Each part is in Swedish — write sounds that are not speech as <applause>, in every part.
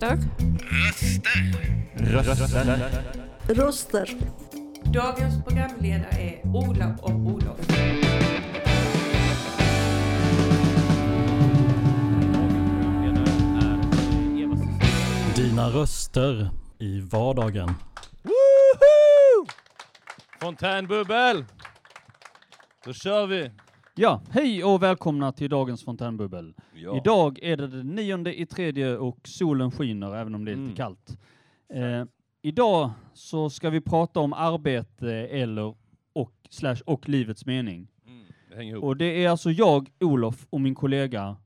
Röster. Röster. Röster. Röster. Dagens programledare är Ola och Olof. Dina röster i vardagen. Fontänbubbel! Då kör vi! Ja, hej och välkomna till dagens fontänbubbel. Ja. Idag är det den nionde i tredje och solen skiner även om det är lite Mm. kallt. Eh, idag så ska vi prata om arbete eller och, slash, och livets mening. Mm, det. Och det är alltså jag, Olof, och min kollega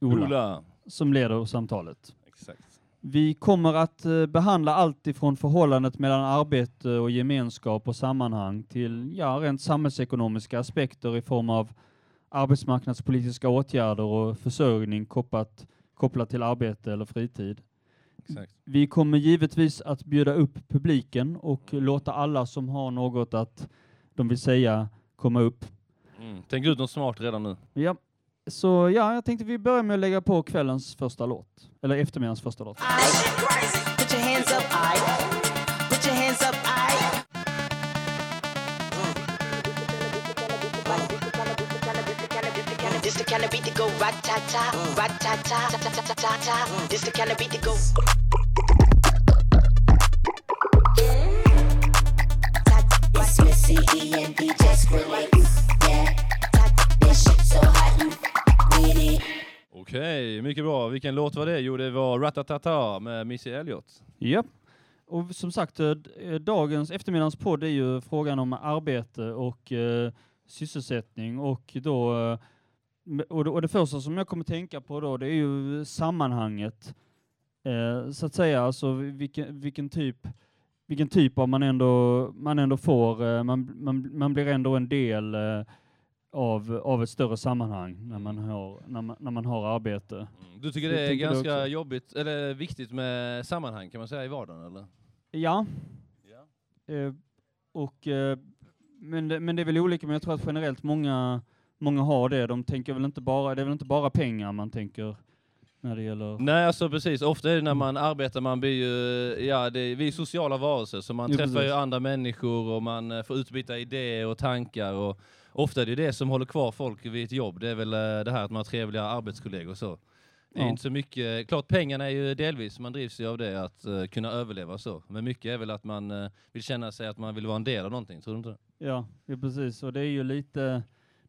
Ola, Ola. som leder samtalet. Exakt. Vi kommer att eh, behandla allt ifrån förhållandet mellan arbete och gemenskap och sammanhang till ja, rent samhällsekonomiska aspekter i form av arbetsmarknadspolitiska åtgärder och försörjning kopplat, kopplat till arbete eller fritid. Exakt. Vi kommer givetvis att bjuda upp publiken och låta alla som har något att de vill säga komma upp. Mm. Tänk ut något smart redan nu. Ja. Så ja, jag tänkte vi börjar med att lägga på kvällens första låt. Eller eftermiddagens första låt. Kind of beat that go rat-ta-ta, rat-ta-ta, ta-ta-ta-ta-ta. This the kind of beat that go. It's Missy E and DJ Skrillex. Yeah, this shit so hot you with it. Okej, mycket bra. Vilken låt var det? Jo, det var Ratatata med Missy Elliott. Ja. Och som sagt, eh, eh, dagens eftermiddagens podd är ju frågan om arbete och eh, sysselsättning och då eh, och, det, och det första som jag kommer tänka på då, det är ju sammanhanget. Eh, så att säga, alltså vilken, vilken typ vilken typ av man ändå, man ändå får, eh, man, man, man blir ändå en del eh, av, av ett större sammanhang när man har, när man, när man har arbete. Mm. Du tycker det är ganska jobbigt, eller viktigt med sammanhang kan man säga i vardagen eller? Ja, Ja. Eh, och, eh, men, det, men det är väl olika, men jag tror att generellt många, många har det. De tänker väl inte bara, det är väl inte bara pengar man tänker när det gäller... Nej, alltså precis. Ofta är det när man arbetar, man blir ju, ja, det, vi är sociala varelser, så man Jo, träffar ju precis. andra människor och man eh, får utbyta idéer och tankar och ofta är det det som håller kvar folk vid ett jobb. Det är väl eh, det här att man har trevliga arbetskollegor och så. Det är Ja. inte så mycket, klart pengarna är ju delvis, man drivs ju av det, att eh, kunna överleva och så. Men mycket är väl att man eh, vill känna sig att man vill vara en del av någonting, tror du inte det? Ja, ja, precis. Och det är ju lite,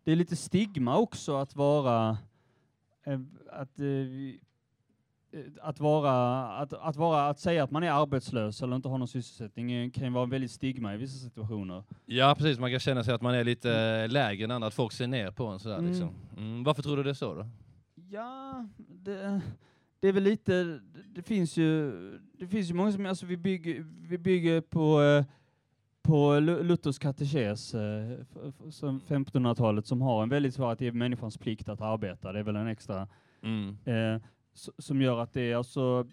det är lite stigma också att vara, eh, att, eh, eh, att vara, att, att vara, att säga att man är arbetslös eller inte har någon sysselsättning kan ju vara väldigt stigma i vissa situationer. Ja, precis. Man kan känna sig att man är lite eh, lägre än andra, att folk ser ner på en sådär Mm. liksom. Mm, varför tror du det är så då? Ja, det, det är väl lite, det- finns ju, det finns ju många som, alltså vi bygger, vi bygger på, på Lu- Luthers katekes, eh, f- f- som 1500-talet, som har en väldigt svår att det är människans plikt att arbeta. Det är väl en extra, Mm. eh, som gör att det är alltså,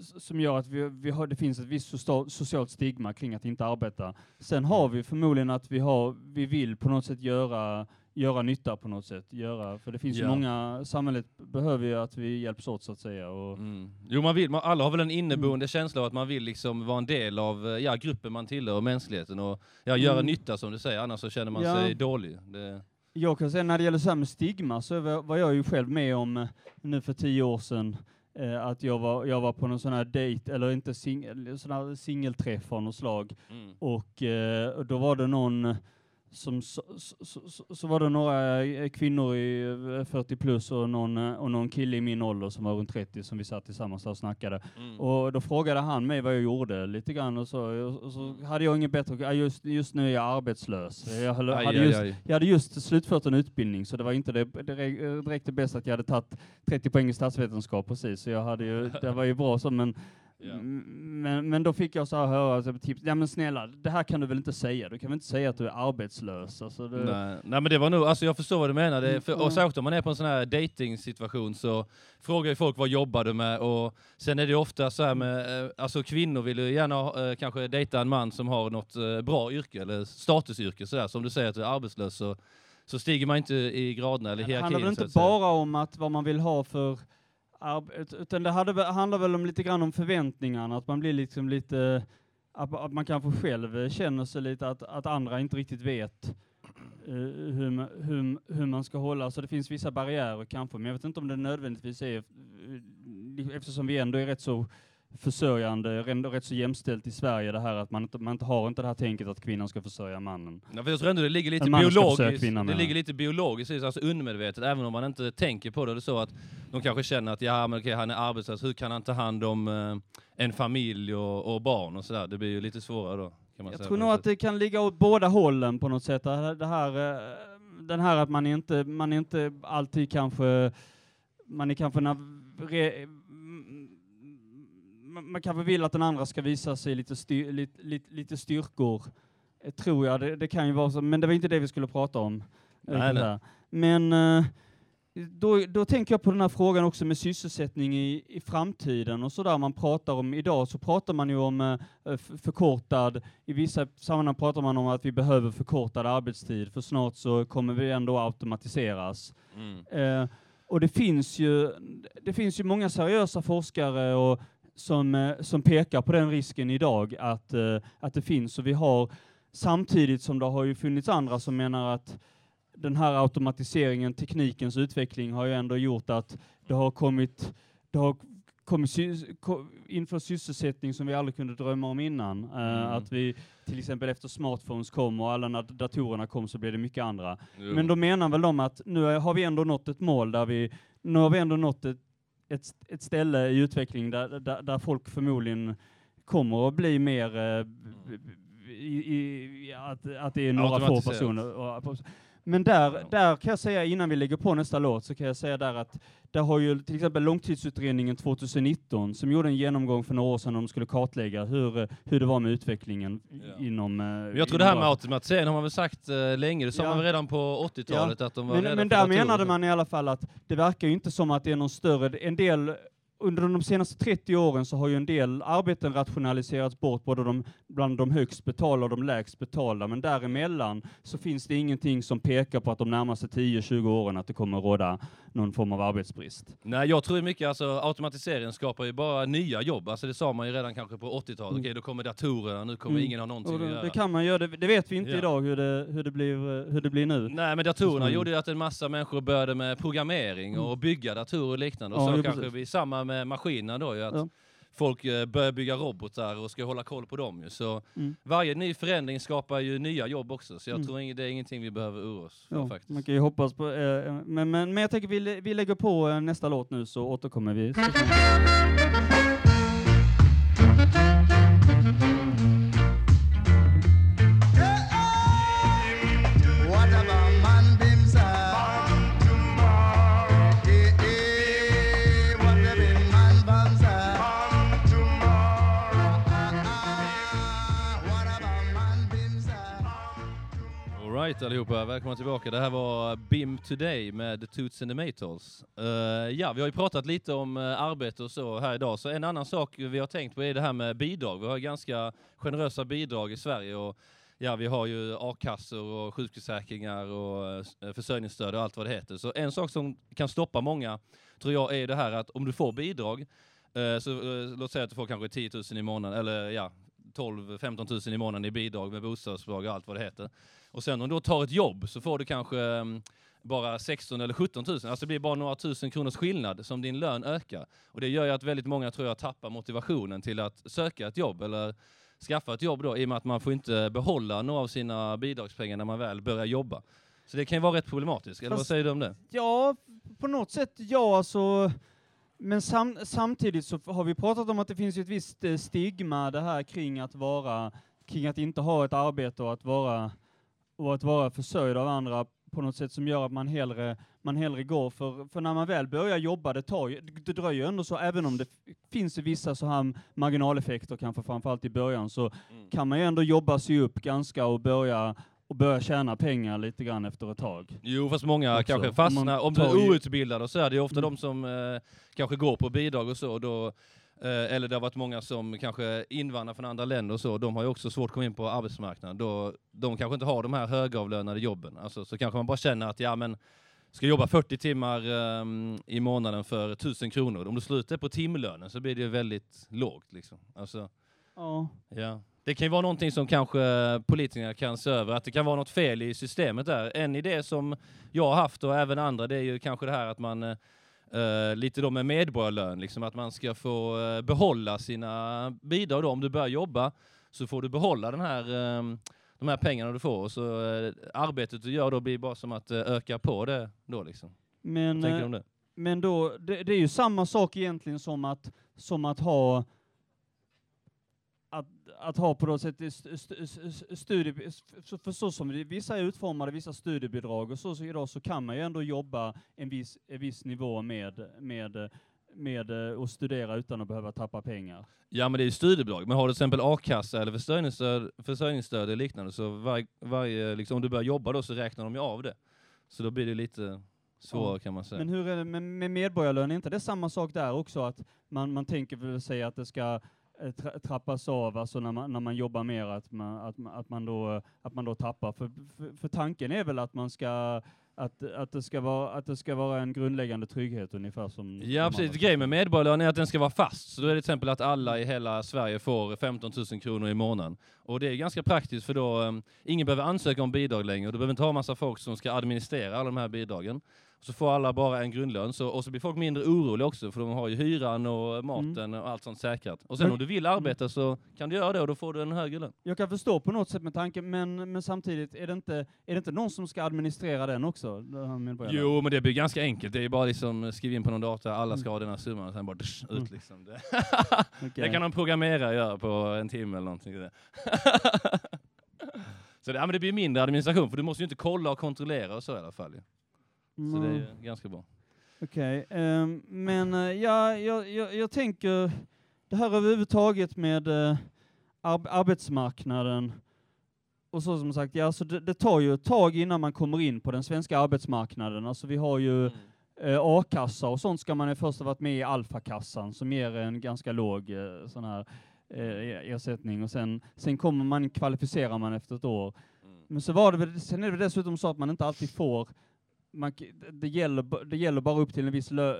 som gör att vi, vi har, det finns ett visst social, socialt stigma kring att inte arbeta. Sen har vi förmodligen att vi har, vi vill på något sätt göra, göra nytta på något sätt. Göra, för det finns ju Ja. många, samhället behöver ju att vi hjälps åt så att säga. Och, Mm. Jo, man vill, man, alla har väl en inneboende känsla av att man vill liksom vara en del av eh, ja, gruppen man tillhör och mänskligheten och ja, göra Mm. nytta som du säger, annars så känner man Ja. sig dålig. Det, Jag kan säga när det gäller så här med stigma så var jag ju själv med om eh, nu för tio år sedan eh, att jag var, jag var på någon sån här dejt, eller inte singel, sån här singelträff av något slag. mm. Och, eh, och då var det någon som, så, så, så, så var det några eh, kvinnor i eh, 40 plus och någon, eh, och någon kille i min ålder som var runt 30 som vi satt tillsammans och snackade. Mm. Och då frågade han mig vad jag gjorde lite grann och så, och så hade jag inget bättre, just, just nu är jag arbetslös. Jag, höll, Aj, hade aj, just, aj. jag hade just slutfört en utbildning så det var inte det, det re- direkt det bästa att jag hade tagit 30 poäng i statsvetenskap precis, så jag hade ju, det var ju bra så men Ja. M- Men, men då fick jag så här höra så tips, ja men snälla, det här kan du väl inte säga? Du kan väl inte säga att du är arbetslös? Alltså det, Nej. Nej men det var nog, alltså jag förstår vad du menar, det, är- för, Mm. och särskilt om man är på en sån här dating situation så frågar ju folk vad jobbar du med och sen är det ofta så här med, eh, alltså kvinnor vill ju gärna eh, kanske dejta en man som har något eh, bra yrke eller statusyrke sådär, som du säger att du är arbetslös så så stiger man inte i graderna eller Det handlar hierarkin. väl så inte bara om att vad man vill ha för utan det hade, handlar väl om lite grann om förväntningarna, att man blir liksom lite, att, att man kanske själv känner sig lite att, att andra inte riktigt vet uh, hur, hur, hur man ska hålla, så det finns vissa barriärer kanske, men jag vet inte om det nödvändigtvis är, eh, eftersom vi ändå är rätt så försörjande, ändå rätt så jämställt i Sverige det här att man inte, man inte har inte det här tänket att kvinnan ska försörja mannen. Ja, för jag tror ändå det ligger lite biologiskt, det med. ligger lite biologiskt, i alltså undermedvetet, även om man inte tänker på det. Det är så att de kanske känner att ja, men okej, han är arbetslös, hur kan han ta hand om eh, en familj och, och barn och sådär? Det blir ju lite svårare då. Kan man Jag säga tror nog att det kan ligga åt båda hållen på något sätt. Det här, det här, eh, den här att man inte, man inte alltid kanske, man är kanske man man kanske vill att den andra ska visa sig lite, styr, lite, lite, lite styrkor. Eh, Tror jag, det, det kan ju vara så, men det var inte det vi skulle prata om. eh, Nej, nej. Men eh, då, då tänker jag på den här frågan också med sysselsättning i, i framtiden och sådär man pratar om idag så pratar man ju om eh, förkortad, i vissa sammanhang pratar man om att vi behöver förkortad arbetstid för snart så kommer vi ändå automatiseras. Mm. Eh, och det finns ju, det finns ju många seriösa forskare och, som, eh, som pekar på den risken idag att, eh, att det finns. Och vi har samtidigt som det har ju funnits andra som menar att den här automatiseringen, teknikens utveckling har ju ändå gjort att det har kommit, det har kommit ko- inför sysselsättning som vi aldrig kunde drömma om innan. Eh, Mm. Att vi till exempel efter smartphones kom och alla när datorerna kom så blev det mycket andra. Jo. Men då menar väl de att nu har vi ändå nått ett mål där vi, nu har vi ändå nått ett, ett, ett ställe i utveckling där, där, där folk förmodligen kommer att bli mer eh, b- i, i, att, att det är några få personer. Och- Men där, där kan jag säga, innan vi lägger på nästa låt, så kan jag säga där att där har ju till exempel långtidsutredningen 2019, som gjorde en genomgång för några år sedan, de skulle kartlägga hur, hur det var med utvecklingen Ja. inom... eh, Men jag tror det här med automatisering har man väl sagt eh, länge, det sa Ja. man redan på 80-talet att de var Men, men där menade man i alla fall att det verkar ju inte som att det är någon större, en del under de senaste 30 åren så har ju en del arbeten rationaliserats bort, både de, bland de högst betalda och de lägst betalda, men däremellan så finns det ingenting som pekar på att de närmaste 10-20 åren att det kommer att råda någon form av arbetsbrist. Nej, jag tror mycket, alltså automatisering skapar ju bara nya jobb. Alltså det sa man ju redan kanske på 80-talet. Mm. Okej, då kommer datorerna, nu kommer Mm. ingen ha någonting Och att det, göra. det kan man göra, det, det vet vi inte Ja. idag hur det, hur, det blir, hur det blir nu. Nej, men datorerna Mm. gjorde ju att en massa människor började med programmering och bygga datorer och liknande. Och Ja, så kanske precis. blir samma med maskinerna då ju, att Ja. folk eh, börjar bygga robotar och ska hålla koll på dem ju. Så Mm. varje ny förändring skapar ju nya jobb också. Så jag Mm. tror det är ingenting vi behöver oroa oss för Ja, faktiskt. man kan ju hoppas på, eh, men, men, men jag tänker vi, vi lägger på eh, nästa låt nu så återkommer vi. Alright allihopa, välkomna tillbaka. Det här var BIM Today med The Toots and the Maytals. Uh, ja, vi har ju pratat lite om uh, arbete och så här idag, så en annan sak vi har tänkt på är det här med bidrag. Vi har ganska generösa bidrag i Sverige och ja, vi har ju a-kassor och sjukförsäkringar och uh, försörjningsstöd och allt vad det heter. Så en sak som kan stoppa många, tror jag, är det här att om du får bidrag, så låt säga att du får kanske 10 000 i månaden, eller ja, 12-15 000 i månaden i bidrag med bostadsbidrag och allt vad det heter. Och sen om du då tar ett jobb så får du kanske um, bara 16 eller 17 000. Alltså det blir bara några tusen kronors skillnad som din lön ökar. Och det gör ju att väldigt många tror jag tappar motivationen till att söka ett jobb eller skaffa ett jobb då i och med att man får inte behålla några av sina bidragspengar när man väl börjar jobba. Så det kan ju vara rätt problematiskt, eller vad Fast- säger du om det? Ja, på något sätt ja, alltså. Men sam, samtidigt så har vi pratat om att det finns ju ett visst eh, stigma det här kring att vara, kring att inte ha ett arbete och att vara, och att vara försörjd av andra på något sätt som gör att man hellre, man hellre går för, för när man väl börjar jobba, det tar det dröjer ändå så, även om det finns vissa så här marginaleffekter kanske framförallt i början, så kan man ju ändå jobba sig upp ganska och börja, och börja tjäna pengar lite grann efter ett tag. Jo, fast många Också. kanske Om fastnar, man om du tar är outbildad och så är det ju ofta Mm. de som eh, kanske går på bidrag och så, och då eller det har varit många som kanske invandrar från andra länder och så, de har ju också svårt att komma in på arbetsmarknaden. Då, de kanske inte har de här högavlönade jobben. Alltså, så kanske man bara känner att ja men ska jobba 40 timmar ehm, i månaden för 1000 kronor. Om du det på timlönen så blir det ju väldigt lågt. Liksom. Alltså, Ja. Ja. Det kan ju vara någonting som kanske politikerna kan se över, att det kan vara något fel i systemet där. En idé som jag har haft och även andra, det är ju kanske det här att man eh, lite då med medborgarlön, liksom att man ska få eh, behålla sina bidrag då. Om du börjar jobba så får du behålla den här, eh, de här pengarna du får och så eh, arbetet du gör då blir bara som att öka på det då liksom. Men, Vad tänker du om det? men då, det, det är ju samma sak egentligen som att, som att ha att, ha på något sätt st, st, st, studie, för, för så som vissa är utformade, vissa studiebidrag och så, så idag så kan man ju ändå jobba en viss, en viss nivå med, med, med eh, att studera utan att behöva tappa pengar. Ja men det är ju studiebidrag, men har du till exempel a-kassa eller försörjningsstöd, försörjningsstöd eller liknande så varje, varje, liksom, om du börjar jobba då så räknar de ju av det. Så då blir det lite svårare Ja, kan man säga. Men hur är det med, med medborgarlön? Är inte det samma sak där också? Att man, man tänker väl sig att det ska eh, tra, trappas av, alltså när man, när man jobbar mer, att man, att, att man, då, att man då tappar. För, för, för tanken är väl att man ska att, att, det ska vara, att det ska vara en grundläggande trygghet ungefär som... Ja som precis, grejen med medborgarlön är att den ska vara fast. Så då är det till exempel att alla i hela Sverige får 15 000 kronor i månaden. Och det är ganska praktiskt för då, um, ingen behöver ansöka om bidrag längre. Du behöver inte ha massa folk som ska administrera alla de här bidragen. Så får alla bara en grundlön, så, och så blir folk mindre oroliga också för de har ju hyran och maten och allt sånt säkrat. Och sen Men- om du vill arbeta så kan du göra det och då får du en högre lön. Jag kan förstå på något sätt med tanken, men, men samtidigt, är det, inte, är det inte någon som ska administrera den också? den? Jo, men det blir ganska enkelt. Det är bara liksom skriva in på någon data, alla ska Mm. ha den här summan och sen bara dsch, Mm. ut liksom. Det. <laughs> Okej. det kan någon programmerare göra på en timme eller någonting. <laughs> så det, ja, men det blir mindre administration, för du måste ju inte kolla och kontrollera och så i alla fall. Ju. Så det är Mm. ganska bra. Okej, ehm, men eh, ja, jag, jag, jag tänker det här överhuvudtaget med uh, ar arbetsmarknaden och så som sagt, ja, så det, det tar ju ett tag innan man kommer in på den svenska arbetsmarknaden. Alltså vi har ju eh, a-kassa och sånt ska man ju först ha varit med i alfakassan som ger en ganska låg eh, sån här eh, ersättning och sen, sen kommer man, kvalificerar man efter ett år. Mm. Men så var det väl, sen är det dessutom så att man inte alltid får, man, det, gäller, det gäller bara upp till en, viss lö,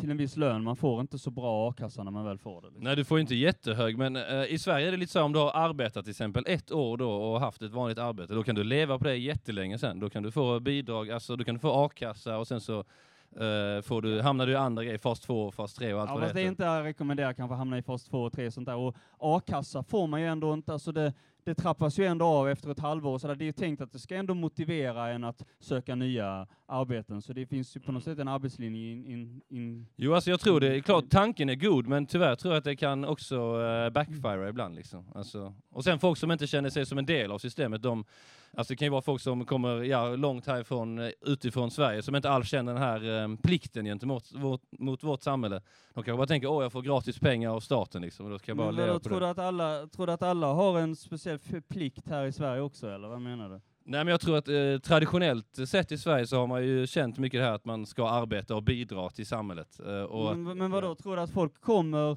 till en viss lön, man får inte så bra a-kassa när man väl får det. Liksom. Nej, du får inte jättehög, men eh, i Sverige är det lite så om du har arbetat till exempel ett år då och haft ett vanligt arbete, då kan du leva på det jättelänge sen. Då kan du få bidrag, alltså du kan få a-kassa och sen så eh, får du, hamnar du i andra grejer, fas 2, fas 3 och allt Ja, vad fast det är heter. inte att rekommendera kanske hamna i fas 2 och 3 sånt där. Och a-kassa får man ju ändå inte, alltså det, det trappas ju ändå av efter ett halvår, så det är ju tänkt att det ska ändå motivera en att söka nya arbeten, så det finns ju på något sätt en arbetslinje in, in, in Jo, alltså jag tror det är klart, tanken är god, men tyvärr tror jag att det kan också eh, backfire ibland. Liksom. Alltså, och sen folk som inte känner sig som en del av systemet, de, alltså det kan ju vara folk som kommer ja, långt härifrån, eh, utifrån Sverige, som inte alls känner den här eh, plikten gentemot vårt, mot vårt samhälle. De kanske bara tänker, åh jag får gratis pengar av staten liksom, och då ska jag bara Men leva vadå, på tror, det. du att alla, tror du att alla har en speciell plikt här i Sverige också, eller vad menar du? Nej men jag tror att eh, traditionellt sett i Sverige så har man ju känt mycket det här att man ska arbeta och bidra till samhället. Eh, och att- men, men vadå, tror du att folk kommer,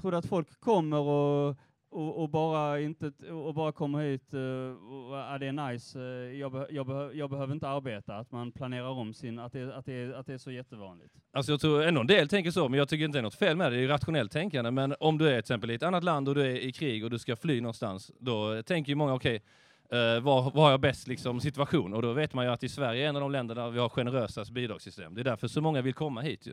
tror du att folk kommer och, och, och bara inte, och bara kommer hit eh, och ja, ah, det är nice, eh, jag, be, jag, behö, jag behöver inte arbeta, att man planerar om sin, att det, att det, att det är så jättevanligt? Alltså jag tror ändå en del tänker så, men jag tycker inte det är något fel med det. Det är ju rationellt tänkande. Men om du är till exempel i ett annat land och du är i krig och du ska fly någonstans, då tänker ju många, okej, eh, var, var har jag bäst liksom, situation? Och då vet man ju att i Sverige är en av de länder där vi har generösast bidragssystem. Det är därför så många vill komma hit ju.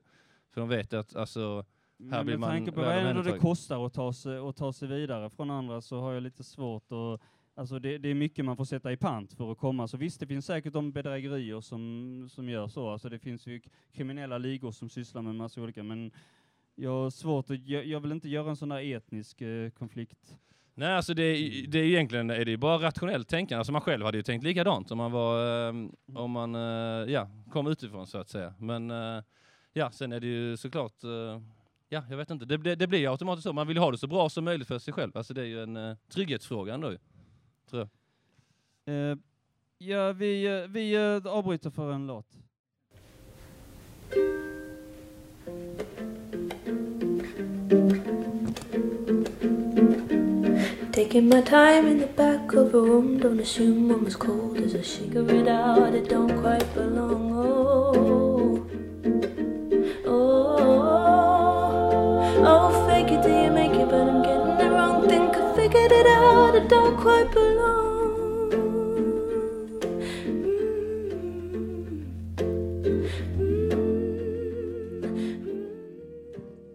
För de vet att, alltså, här blir med tanke på vad ändå det kostar att ta, sig, att ta sig vidare från andra så har jag lite svårt att Alltså det, det är mycket man får sätta i pant för att komma. Så visst, det finns säkert de bedrägerier som, som gör så. Alltså det finns ju kriminella ligor som sysslar med massa olika, men jag har svårt att, jag, jag vill inte göra en sån där etnisk eh, konflikt. nej alltså det, är- det är egentligen är det bara rationellt tänkande. Alltså man själv hade ju tänkt likadant om man var, eh, om man, eh, ja, kom utifrån så att säga. Men eh, ja, sen är det ju såklart, eh, ja, jag vet inte. Det, det, det blir automatiskt så. Man vill ha det så bra som möjligt för sig själv. Alltså det är ju en eh, trygghetsfråga ändå, tror jag. Eh, ja, vi, eh, vi eh, avbryter för en låt. Taking my time in the back of a room Don't assume I'm as cold as a shaker without it don't quite belong don't quite belong.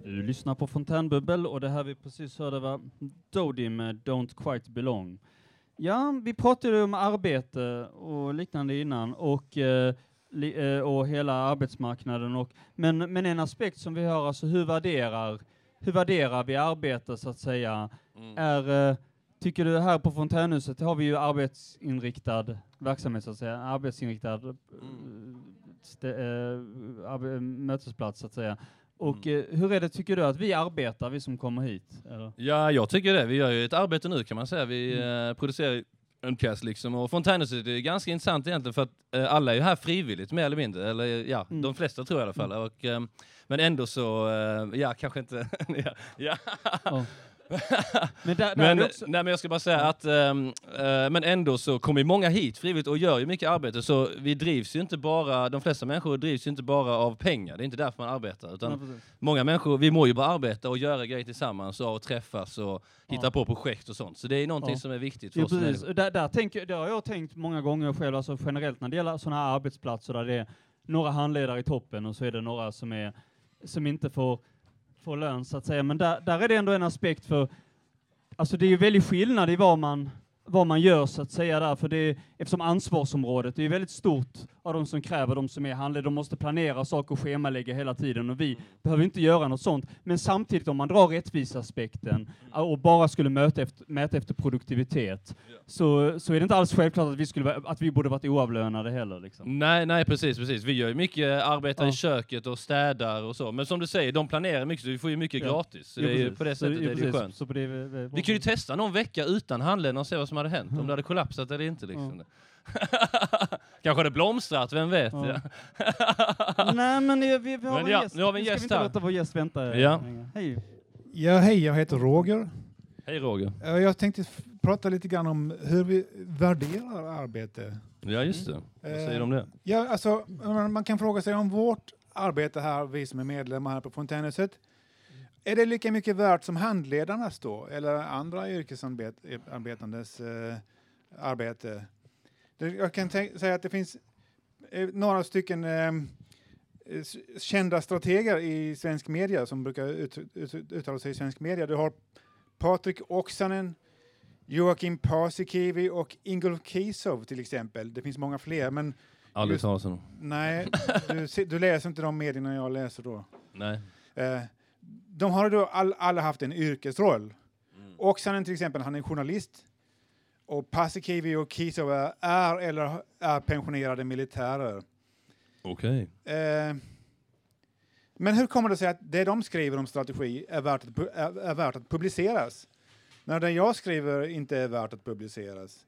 Du lyssnar på Fontänbubbel och det här vi precis hörde var Dodie med Don't Quite Belong. Ja, vi pratade om arbete och liknande innan och, eh, eh, och hela arbetsmarknaden. Och, men, men en aspekt som vi har, alltså hur värderar, hur värderar vi arbete så att säga? Mm. Är, eh, tycker du här på Fontänhuset har vi ju arbetsinriktad verksamhet så att säga, arbetsinriktad eh, stä, eh, arbe, mötesplats så att säga. Och eh, hur är det, tycker du att vi arbetar, vi som kommer hit? Eller? Ja, jag tycker det. Vi gör ju ett arbete nu kan man säga. Vi Mm. eh, producerar en pjäs liksom. Och Fontänhuset är ganska intressant egentligen för att eh, alla är ju här frivilligt mer eller mindre. Eller ja, Mm. de flesta tror jag i alla fall. Och, eh, men ändå så, eh, ja kanske inte. <laughs> ja, ja. Ja. Men där, där är Men, det också, nej, men jag ska bara säga att, ehm, eh, men ändå så kommer ju många hit frivilligt och gör ju mycket arbete. Så vi drivs ju inte bara, de flesta människor drivs ju inte bara av pengar. Det är inte därför man arbetar. Utan Ja, många människor, vi må ju bara arbeta och göra grejer tillsammans och träffas och hitta Ja. på projekt och sånt. Så det är någonting Ja. som är viktigt för oss. precis. Där, där, tänker, där har jag tänkt många gånger själv, alltså generellt när det gäller sådana här arbetsplatser där det är några handledare i toppen och så är det några som, är, som inte får, får lön så att säga. Men där, där är det ändå en aspekt för, alltså det är ju väldigt skillnad i vad man, vad man gör så att säga där, för det är, eftersom ansvarsområdet är väldigt stort av de som kräver, de som är handledare, de måste planera saker och schemalägga hela tiden och vi behöver inte göra något sånt. Men samtidigt om man drar rättvisaspekten och bara skulle möta efter, mäta efter produktivitet så, så är det inte alls självklart att vi, skulle, att vi borde varit oavlönade heller. Liksom. Nej, nej precis, precis. Vi gör ju mycket arbete Ja. i köket och städar och så. Men som du säger, de planerar mycket så vi får ju mycket Ja. gratis. Så Jo, det är ju på det Så sättet jo, är det ju skönt. Så det, vi, vi, Vi kunde ju testa någon vecka utan handledare och se vad som hade hänt. Om det hade kollapsat eller inte. Liksom. <laughs> Kanske hade blomstrat, vem vet? Ja. Ja. <laughs> Nej men vi, vi, vi har Men en ja, gäst. nu har vi en Ska gäst inte här. låta vår gäst vänta Ja. Hej. Ja, hej, jag heter Roger. Hej Roger. Eh, Jag tänkte prata lite grann om hur vi värderar arbete. Ja, just det. Vad säger du om det? Ja, alltså, man man kan fråga sig om vårt arbete här, vi som är medlemmar här på Fontänhuset, är det lika mycket värt som handledarnas då, eller andra yrkesarbetandes eh, arbete? Jag kan säga att det finns eh, några stycken eh, kända strateger i svensk media som brukar ut, ut, uttala sig i svensk media. Du har Patrik Oksanen, Joakim Paasikivi och Ingolf Kisov till exempel. Det finns många fler, men Aldrig talas om. nej, du, du läser inte de medierna jag läser då. Nej. Eh, de har då all, alla haft en yrkesroll. Mm. Oksanen till exempel, han är journalist. Och Paasikivi och Kisov är, eller är pensionerade militärer. Okej. Eh, men hur kommer det sig att det de skriver om strategi är värt att, pu- är, är värt att publiceras? När det jag skriver inte är värt att publiceras.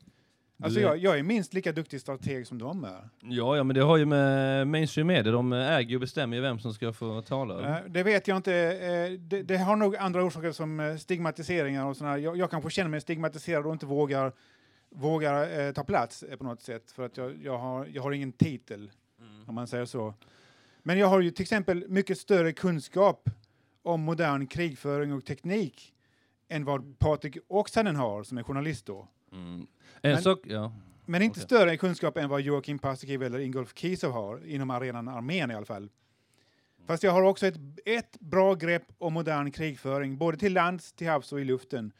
Alltså jag, jag är minst lika duktig strateg som de är. Ja, ja, men det har ju med mainstream media, de äger och bestämmer ju vem som ska få tala. Eh, det vet jag inte. Eh, det, det har nog andra orsaker som eh, stigmatiseringar och sådär. Jag, jag kanske känner mig stigmatiserad och inte vågar, vågar eh, ta plats eh, på något sätt för att jag, jag, har, jag har ingen titel, om man säger så. Men jag har ju till exempel mycket större kunskap om modern krigföring och teknik än vad Patrik Oksanen har, som är journalist då. Mm. En Men- sak, ja. Men inte Okej. större kunskap än vad Joakim Paasikivi eller Ingolf Kisov har, inom arenan armén i alla fall. Fast jag har också ett, ett bra grepp om modern krigföring, både till lands, till havs och i luften.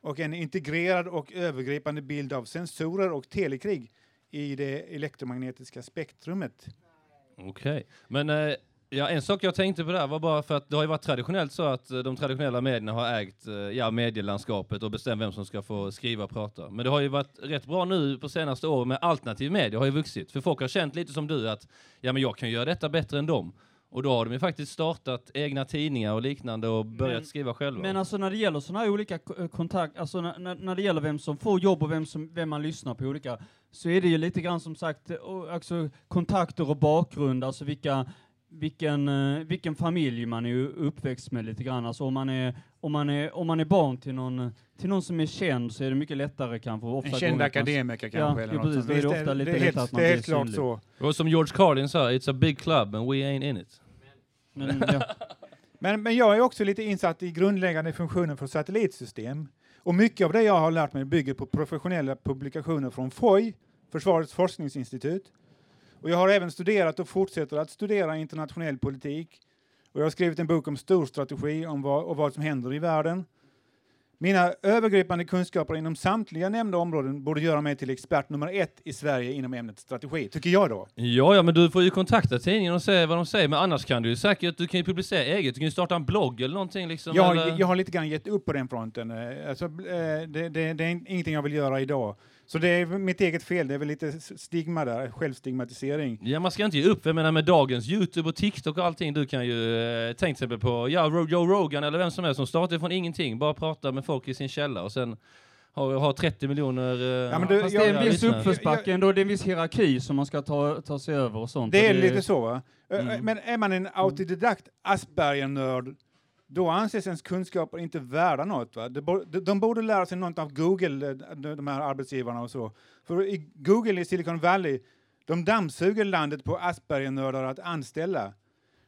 Och en integrerad och övergripande bild av sensorer och telekrig i det elektromagnetiska spektrumet. Okej. Men eh, ja, en sak jag tänkte på där var bara för att det har ju varit traditionellt så att eh, de traditionella medierna har ägt eh, ja, medielandskapet och bestämt vem som ska få skriva och prata. Men det har ju varit rätt bra nu på senaste åren med alternativ media har ju vuxit. För folk har känt lite som du att ja, men jag kan göra detta bättre än dem. Och då har de ju faktiskt startat egna tidningar och liknande och börjat Men- skriva själva. Men alltså när det gäller sådana här olika eh, kontakt, alltså när, när, när det gäller vem som får jobb och vem, som, vem man lyssnar på olika, så är det ju lite grann som sagt, alltså kontakter och bakgrund, alltså vilka, vilken, eh, vilken familj man är uppväxt med lite grann. Alltså om man är, om man är, om man är barn till någon, till någon som är känd så är det mycket lättare kanske. Ofta En känd gånger att man- akademiker Ja, kanske. eller ja, något precis. är det Visst, ofta lite det är lättare helt, att man det är blir helt klart synlig. så. Och som George Carlin sa, it's a big club and we ain't in it. Mm, ja. Men, men jag är också lite insatt i grundläggande funktioner för satellitsystem. Och mycket av det jag har lärt mig bygger på professionella publikationer från FOI, Försvarets forskningsinstitut. Och jag har även studerat och fortsätter att studera internationell politik. Och jag har skrivit en bok om storstrategi om vad, och vad som händer i världen. Mina övergripande kunskaper inom samtliga nämnda områden borde göra mig till expert nummer ett i Sverige inom ämnet strategi, tycker jag då. Ja, ja, men du får ju kontakta tidningen och se vad de säger, men annars kan du ju säkert, du kan ju publicera eget, du kan ju starta en blogg eller någonting liksom. Jag, eller... jag har lite grann gett upp på den fronten. eh, Alltså, eh, det, det, det är ingenting jag vill göra idag. Så det är mitt eget fel, det är väl lite stigma där, självstigmatisering. Ja, man ska inte ge upp. Jag menar med dagens Youtube och TikTok och allting, du kan ju, eh, tänk till exempel på, ja, Joe Rogan eller vem som helst som startar från ingenting, bara prata med folk i sin källare och sen har, har 30 miljoner... eh, Ja, men du, Fast jag- det är en viss uppförsbacke ändå, det är en viss hierarki som man ska ta, ta sig över och sånt. Det och är lite så va? Mm. Men är man en autodidakt Asperger-nörd, då anses ens kunskaper inte värda något. Va? De, bo- de, de borde lära sig något av Google, eh, de, här arbetsgivarna och så. För i Google i Silicon Valley, de dammsuger landet på Asperger-nördar att anställa.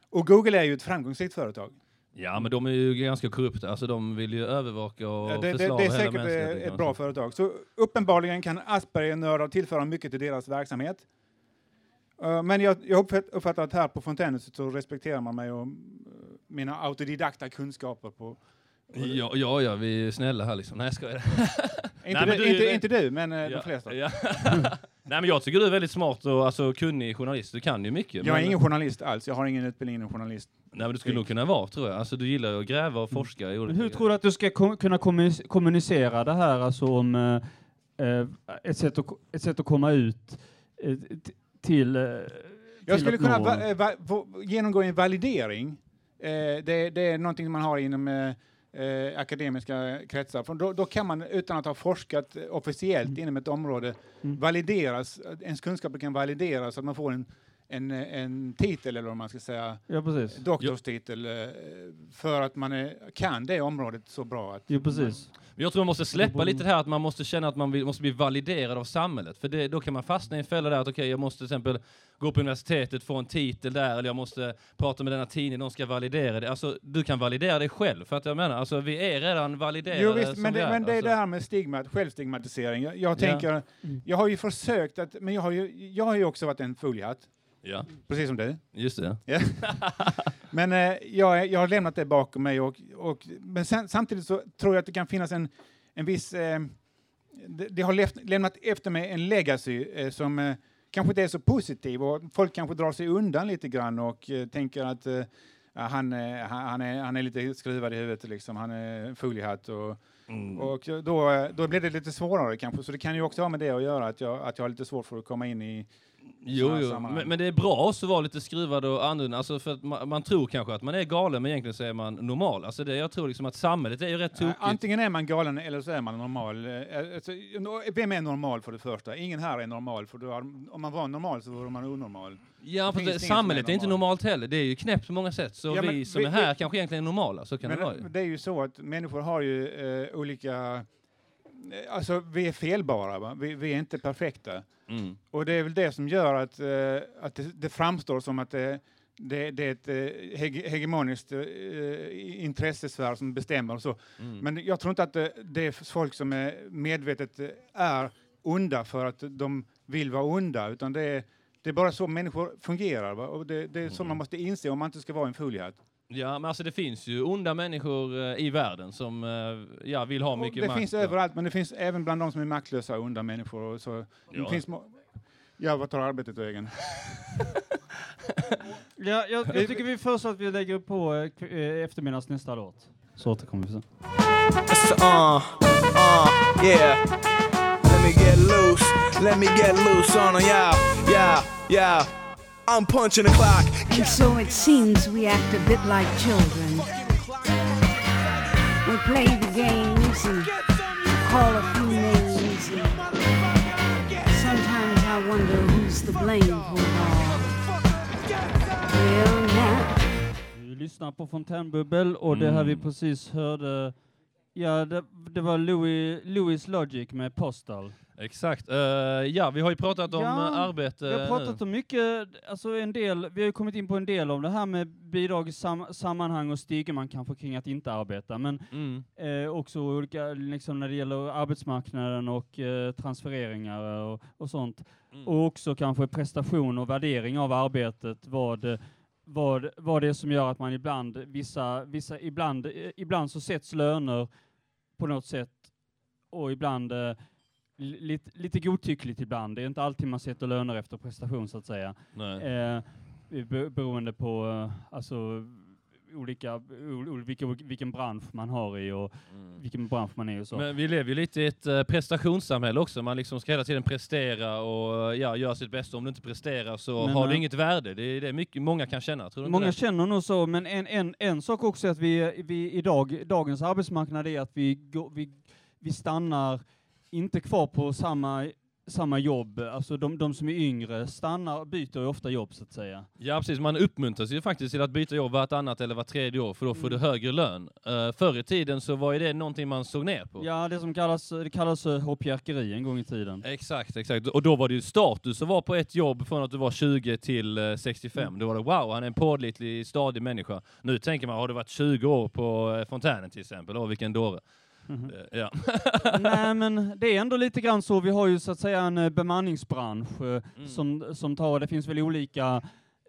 Och Google är ju ett framgångsrikt företag. Ja, men de är ju ganska korrupta. Alltså de vill ju övervaka och Ja, det, det, förslava det är hela säkert mänskligheten, ett, bra företag. Så uppenbarligen kan Asperger-nördar tillföra mycket till deras verksamhet. Eh, men jag, jag uppfatt- uppfattar att här på Fontänhuset så respekterar man mig och eh, mina autodidakta kunskaper på... Ja, ja, ja, vi är snälla här liksom. Nej, jag skojar. <laughs> Inte, Nej, men du, du inte, du, men eh, Ja, de flesta. ja. <laughs> Nej, men jag tycker du är väldigt smart och alltså, kunnig journalist. Du kan ju mycket. Jag är men, ingen journalist alls, jag har ingen utbildning inom journalist. Nej, men du skulle nog kunna vara, tror jag. Alltså, du gillar ju att gräva och forska i Men olika hur tror du att du ska kom, kunna kommunic- kommunicera det här, alltså om eh, ett, sätt att, ett sätt att komma ut eh, till... Eh, Jag till skulle att kunna va, eh, va, genomgå en validering. Eh, det, det är någonting man har inom eh, eh, akademiska kretsar. För då, då kan man utan att ha forskat officiellt inom ett område Mm. valideras, ens kunskaper kan valideras så att man får en, en, en titel eller vad man ska säga, Ja, precis. doktorstitel eh, för att man är, kan det området så bra. Att Jo, precis. Men Jag tror man måste släppa lite det här att man måste känna att man vill, måste bli validerad av samhället. För det, då kan man fastna i en fälla där att okej, jag måste till exempel gå på universitetet, få en titel där, eller jag måste prata med denna tidning, de ska validera det. Alltså, du kan validera dig själv, för att jag menar, alltså vi är redan validerade Jo visst, men det, men det är alltså. det här med stigmat, självstigmatisering. Jag, jag Ja. tänker, Mm. jag har ju försökt att, men jag har ju, jag har ju också varit en foliehatt, Ja, precis som du. just det. Ja. <laughs> men eh, jag, jag har lämnat det bakom mig. Och, och, men sen, samtidigt så tror jag att det kan finnas en, en viss... Eh, det, det har left, lämnat efter mig en legacy eh, som eh, kanske inte är så positiv och folk kanske drar sig undan lite grann och eh, tänker att eh, han, han, är, han är lite skruvad i huvudet, liksom. han är foliehatt. Och, Mm. och då, då blir det lite svårare kanske, så det kan ju också ha med det att göra, att jag, att jag har lite svårt för att komma in i Jo, jo. Men, men det är bra att vara lite skruvad och annorlunda, alltså för man, man tror kanske att man är galen, men egentligen så är man normal. Alltså det, jag tror liksom att samhället är ju rätt tokigt. Antingen är man galen eller så är man normal. Eh, Alltså, vem är normal för det första? Ingen här är normal, för har, om man var normal så vore man onormal. Ja, för det, samhället är är inte normal. normalt heller. Det är ju knäppt på många sätt. Så Ja, men vi som vi- är här vi- kanske egentligen är normala, så kan det vara ju. Men det är ju så att människor har ju eh, olika... eh, Alltså, vi är felbara? Vi, vi är inte perfekta. Mm. Och det är väl det som gör att, eh, att det, det framstår som att det, det, det är ett eh, hege, hegemoniskt eh, intressesfär som bestämmer och så. Mm. Men jag tror inte att det, det är folk som är medvetet eh, är onda för att de vill vara onda, utan det är, det är bara så människor fungerar. Va? Och det, det är så Mm. man måste inse om man inte ska vara en foliehatt. Ja, men alltså det finns ju onda människor eh, i världen som eh, ja, vill ha mycket det makt. finns och- överallt, men det finns även bland de som är maktlösa onda människor. Och så. Ja. Det finns må- ja, vad tar arbetet vägen? <laughs> Ja, jag, jag tycker vi först att vi lägger på eh, eh, eftermiddags nästa låt. Så återkommer vi sen. Uh, uh, yeah. Let me get loose. Let me get loose on 'em, yeah, yeah, yeah. I'm punching the clock. And so it seems we act a bit like children. We play the games and call a few names. Sometimes I wonder who's to blame for it all. Well, lyssnar på Fontänbubbel och det här vi Mm. precis hörde, ja det, det var Louis, Louis Logic med Postal. Exakt. Eh, ja, vi har ju pratat om Ja, eh, arbete Vi har pratat om mycket, alltså en del, vi har ju kommit in på en del av det här med bidrag i sam, sammanhang och stigman kanske kring att inte arbeta, men Mm. eh, också olika, liksom när det gäller arbetsmarknaden och eh, transfereringar och, och sånt. Mm. Och också kanske prestation och värdering av arbetet, vad, vad, vad det är som gör att man ibland, vissa, vissa, ibland, ibland så sätts löner på något sätt och ibland lite, lite godtyckligt ibland. Det är inte alltid man sätter löner efter prestation så att säga. Nej. Eh, be- beroende på eh, alltså, olika, o- vilken, bransch man har i och vilken bransch man är i och så. Mm. Men vi lever ju lite i ett eh, prestationssamhälle också. Man liksom ska hela tiden prestera och ja, göra sitt bästa. Om du inte presterar så Men, har du eh, inget värde. Det är det mycket, många kan känna. Tror du Många det? känner nog så, men en, en, en sak också är att vi, vi idag, dagens arbetsmarknad är att vi, vi, vi stannar inte kvar på samma, samma jobb. Alltså de, de som är yngre stannar, byter ju ofta jobb så att säga. Ja precis, man uppmuntras ju faktiskt till att byta jobb vartannat eller vart tredje år för då får du Mm. högre lön. Uh, förr i tiden så var ju det någonting man såg ner på. Ja, det som kallas, det kallas eh, hoppjerkeri en gång i tiden. Exakt, exakt. Och då var det ju status att vara på ett jobb från att du var 20 till eh, 65. Mm. Då var det wow, han är en pålitlig, stadig människa. Nu tänker man, har du varit 20 år på eh, Fontänen till exempel? Åh, vilken dåre. Mhm. Eh, Ja. <laughs> Nej, men det är ändå lite grann så. Vi har ju så att säga en eh, bemanningsbransch eh, Mm. som, som tar, det finns väl olika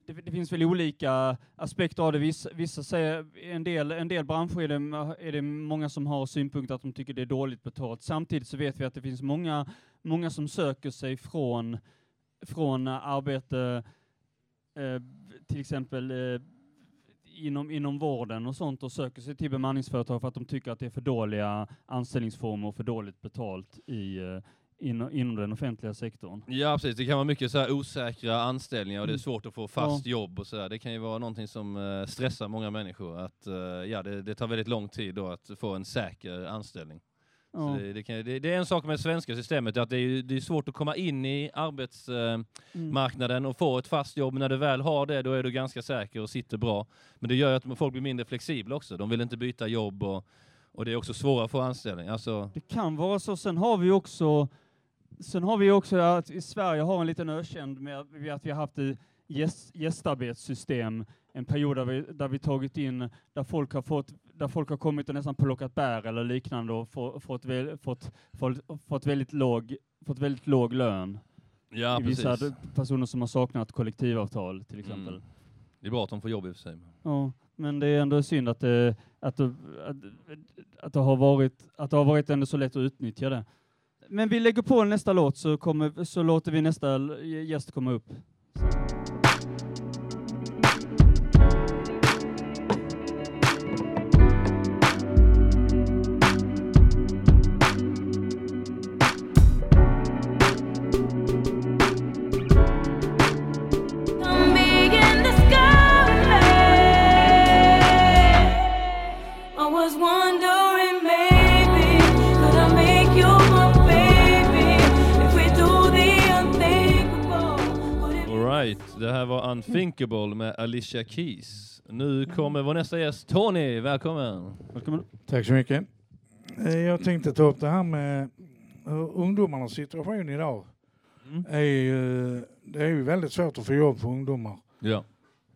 det, det finns väl olika aspekter av det. Vissa, vissa säger, en del, en del branscher är det, är det många som har synpunkter att de tycker det är dåligt betalt. Samtidigt så vet vi att det finns många, många som söker sig från, från arbete, eh, till exempel eh, inom, inom vården och sånt och söker sig till bemanningsföretag för att de tycker att det är för dåliga anställningsformer och för dåligt betalt i, eh, inom, inom den offentliga sektorn. Ja precis, det kan vara mycket så här osäkra anställningar och det är Mm. svårt att få fast jobb och så där. Det kan ju vara någonting som eh, stressar många människor. Att, eh, ja, det, det tar väldigt lång tid då att få en säker anställning. Ja. Det, det, kan, det, det är en sak med det svenska systemet, att det är, det är svårt att komma in i arbetsmarknaden Mm. eh, marknaden och få ett fast jobb. När du väl har det, då är du ganska säker och sitter bra. Men det gör att folk blir mindre flexibla också. De vill inte byta jobb och, och det är också svårare att få anställning. Alltså, Det kan vara så. Sen har vi också Sen har vi också att i Sverige har en liten ökänd med att vi, har haft gästarbetssystem, en period där vi, där vi tagit in, där folk har fått, där folk har kommit och nästan plockat bär eller liknande och få, fått, fått, fått, fått, väldigt låg, fått väldigt låg lön. Ja, vissa precis. personer som har saknat kollektivavtal till exempel. Mm. det är bra att de får jobb i och för sig. Ja, men det är ändå synd att det, att det, att, att det har varit, att det har varit ändå så lätt att utnyttja det. Men vi lägger på nästa låt så, kommer, så låter vi nästa gäst komma upp. Alright, det här var Unthinkable med Alicia Keys. Nu kommer vår nästa gäst, Tony. Välkommen! Välkommen. Tack så mycket. Eh, Jag tänkte ta upp det här med ungdomarnas situation idag. Mm. Är ju, det är ju väldigt svårt att få jobb för ungdomar. Ja.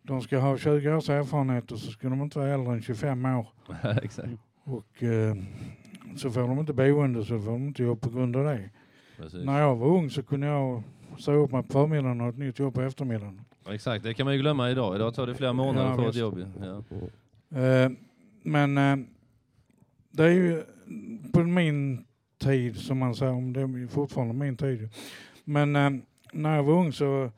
De ska ha 20 års erfarenhet och så ska de inte vara äldre än 25 år. <laughs> Exakt. Och eh, så får de inte boende så får de inte jobb på grund av det. Precis. När jag var ung så kunde jag stå upp mig på förmiddagen och ett nytt jobb på eftermiddagen. Exakt, det kan man ju glömma idag. Idag tar det flera månader Ja, få ett jobb. Ja. Eh, men eh, det är ju på min tid som man säger, om det är fortfarande min tid. Men eh, när jag var ung så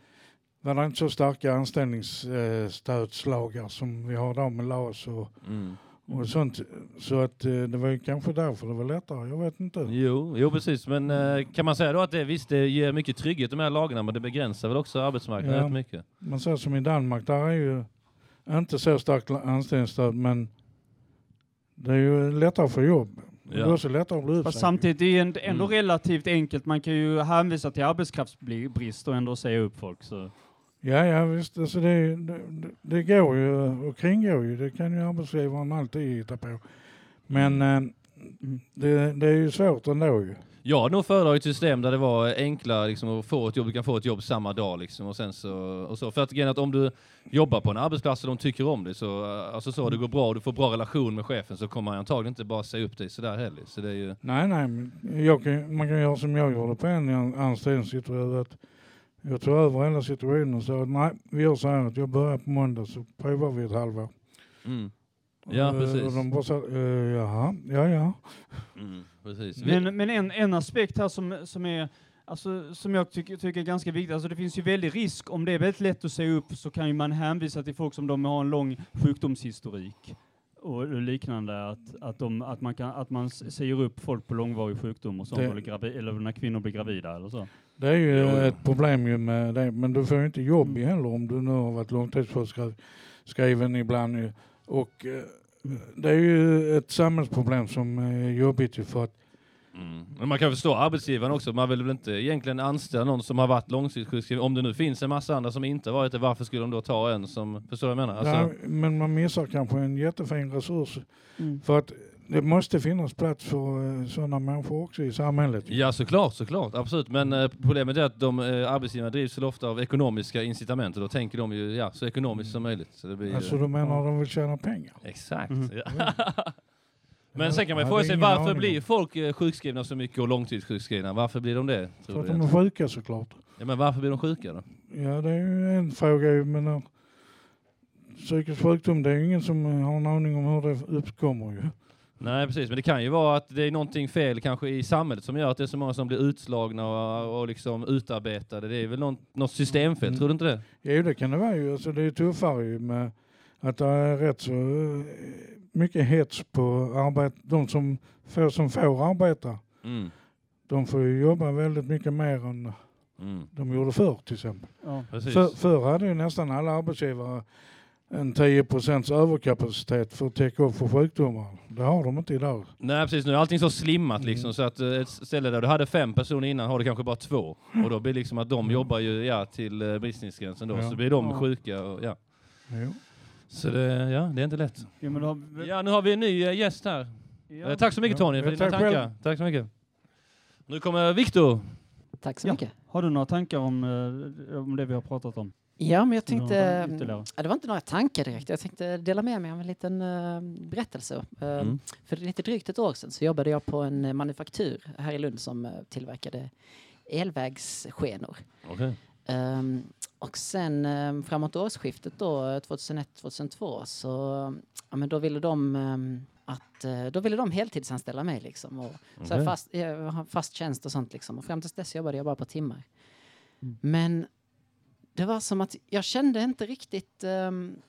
var det inte så starka anställningsstödslagar som vi har idag med LAS och, Mm. Och sånt. Så att eh, det var ju kanske därför det var lättare, jag vet inte. Jo, jo, precis. Men eh, kan man säga då att det visst, det ger mycket trygghet de här lagarna, men det begränsar väl också arbetsmarknaden rätt mycket? Man säger som i Danmark, där är ju inte så starkt anställningsstöd men det är ju lättare att få jobb. Det är Ja. också lättare att bli Fast uppsagd. samtidigt är det ändå, ändå Mm. relativt enkelt. Man kan ju hänvisa till arbetskraftsbrist och ändå säga upp folk. Så. Ja, ja visst. Alltså det, det, det- går ju och kringgår ju. Det kan ju arbetsgivaren alltid hitta på. Men eh, det, det är ju svårt ändå ju. Jag hade nog föredragit system där det var enklare liksom, att få ett jobb. Du kan få ett jobb samma dag. Liksom, och sen så, och så. För att, att om du jobbar på en arbetsplats och de tycker om dig, så, eh, alltså så, det går bra och du får bra relation med chefen, så kommer man antagligen inte bara säga upp dig sådär heller. Så det är ju... Nej, nej. Jag kan, man kan göra som jag gjorde på en an- anställningsintervju. Att jag tog över hela situationen och sa att nej, vi gör så här att jag börjar på måndag så provar vi ett halvår. Mm. Ja, Och, precis. Och de bara sa, eh, jaha, ja, ja. Mm, precis. Men, men en, en aspekt här som, som är Alltså, som jag tycker, tycker är ganska viktigt, alltså det finns ju väldigt risk, om det är väldigt lätt att säga upp så kan ju man hänvisa till folk som de har en lång sjukdomshistorik och liknande, att, att, de, att, man, kan, att man säger upp folk på långvarig sjukdom och sånt, Det- eller, gravi, eller när kvinnor blir gravida eller så. Det är ju Jo, jo. ett problem ju med det. Men du får ju inte jobb ju heller om du nu har varit långtidssjukskriven ibland. Ju. Och eh, det är ju ett samhällsproblem som är jobbigt ju för att Mm. Men man kan förstå arbetsgivaren också. Man vill väl inte egentligen anställa någon som har varit långtidssjukskriven. Om det nu finns en massa andra som inte varit det, varför skulle de då ta en som... Förstår du vad jag menar? Alltså, Ja, men man missar kanske en jättefin resurs. Mm. För att det måste finnas plats för eh, sådana människor också i samhället. Ja såklart, såklart, absolut. Men eh, problemet är att de eh, arbetsgivarna drivs ofta av ekonomiska incitament och då tänker de ju ja, så ekonomiskt som möjligt. Så det blir ju- Alltså du menar att de vill tjäna pengar? Exakt. Mhm. Ja. Men sen kan man Ja, fråga sig varför aning blir folk sjukskrivna så mycket och långtidssjukskrivna? Varför blir de det? För Tror att du de är sjuka såklart. ja, men varför blir de sjuka då? Ja det är ju en fråga ju men psykisk sjukdom det är ju ingen som har en aning om hur det uppkommer ju. Nej precis, men det kan ju vara att det är någonting fel kanske i samhället som gör att det är så många som blir utslagna och, och liksom utarbetade. Det är väl något, något systemfel, Mm. tror du inte det? Jo det kan det vara ju. Alltså, det är tuffare ju med att det är rätt så eh, mycket hets på arbet. De som får, som får arbeta. Mm. De får ju jobba väldigt mycket mer än Mm. de gjorde förr till exempel. Ja. För, förr hade ju nästan alla arbetsgivare en 10 procents överkapacitet för att täcka upp för sjukdomar. Det har de inte idag. Nej precis, nu är allting så slimmat Mm. liksom så att eh, ett ställe där du hade fem personer innan har du kanske bara två. Och då blir det liksom att de jobbar ju ja, till uh, bristningsgränsen då, Mm. Ja. så blir de Ja. sjuka och ja. Jo. Så det, ja, det är inte lätt. Ja, men då, har vi- Ja, nu har vi en ny eh, gäst här. Ja. Eh, tack så mycket Tony för ja, dina tack själv. tankar. Tack så mycket. Nu kommer Viktor. Tack så Ja. mycket. Har du några tankar om, eh, om det vi har pratat om? Ja, men jag tänkte... Ja, det var inte några tankar direkt. Jag tänkte dela med mig av en liten eh, berättelse. Eh, Mm. För lite drygt ett år sedan så jobbade jag på en manufaktur här i Lund som eh, tillverkade elvägsskenor. Okej. Ehm, och sen um, framåt årsskiftet då, 2001-2002, så ja, men då ville de ehm, att då ville de heltidsanställa mig liksom. Och, så här Okej. fast, fast tjänst och sånt liksom. Och fram tills dess jobbade jag bara på timmar. Mm. Men det var som att jag kände inte riktigt ehm,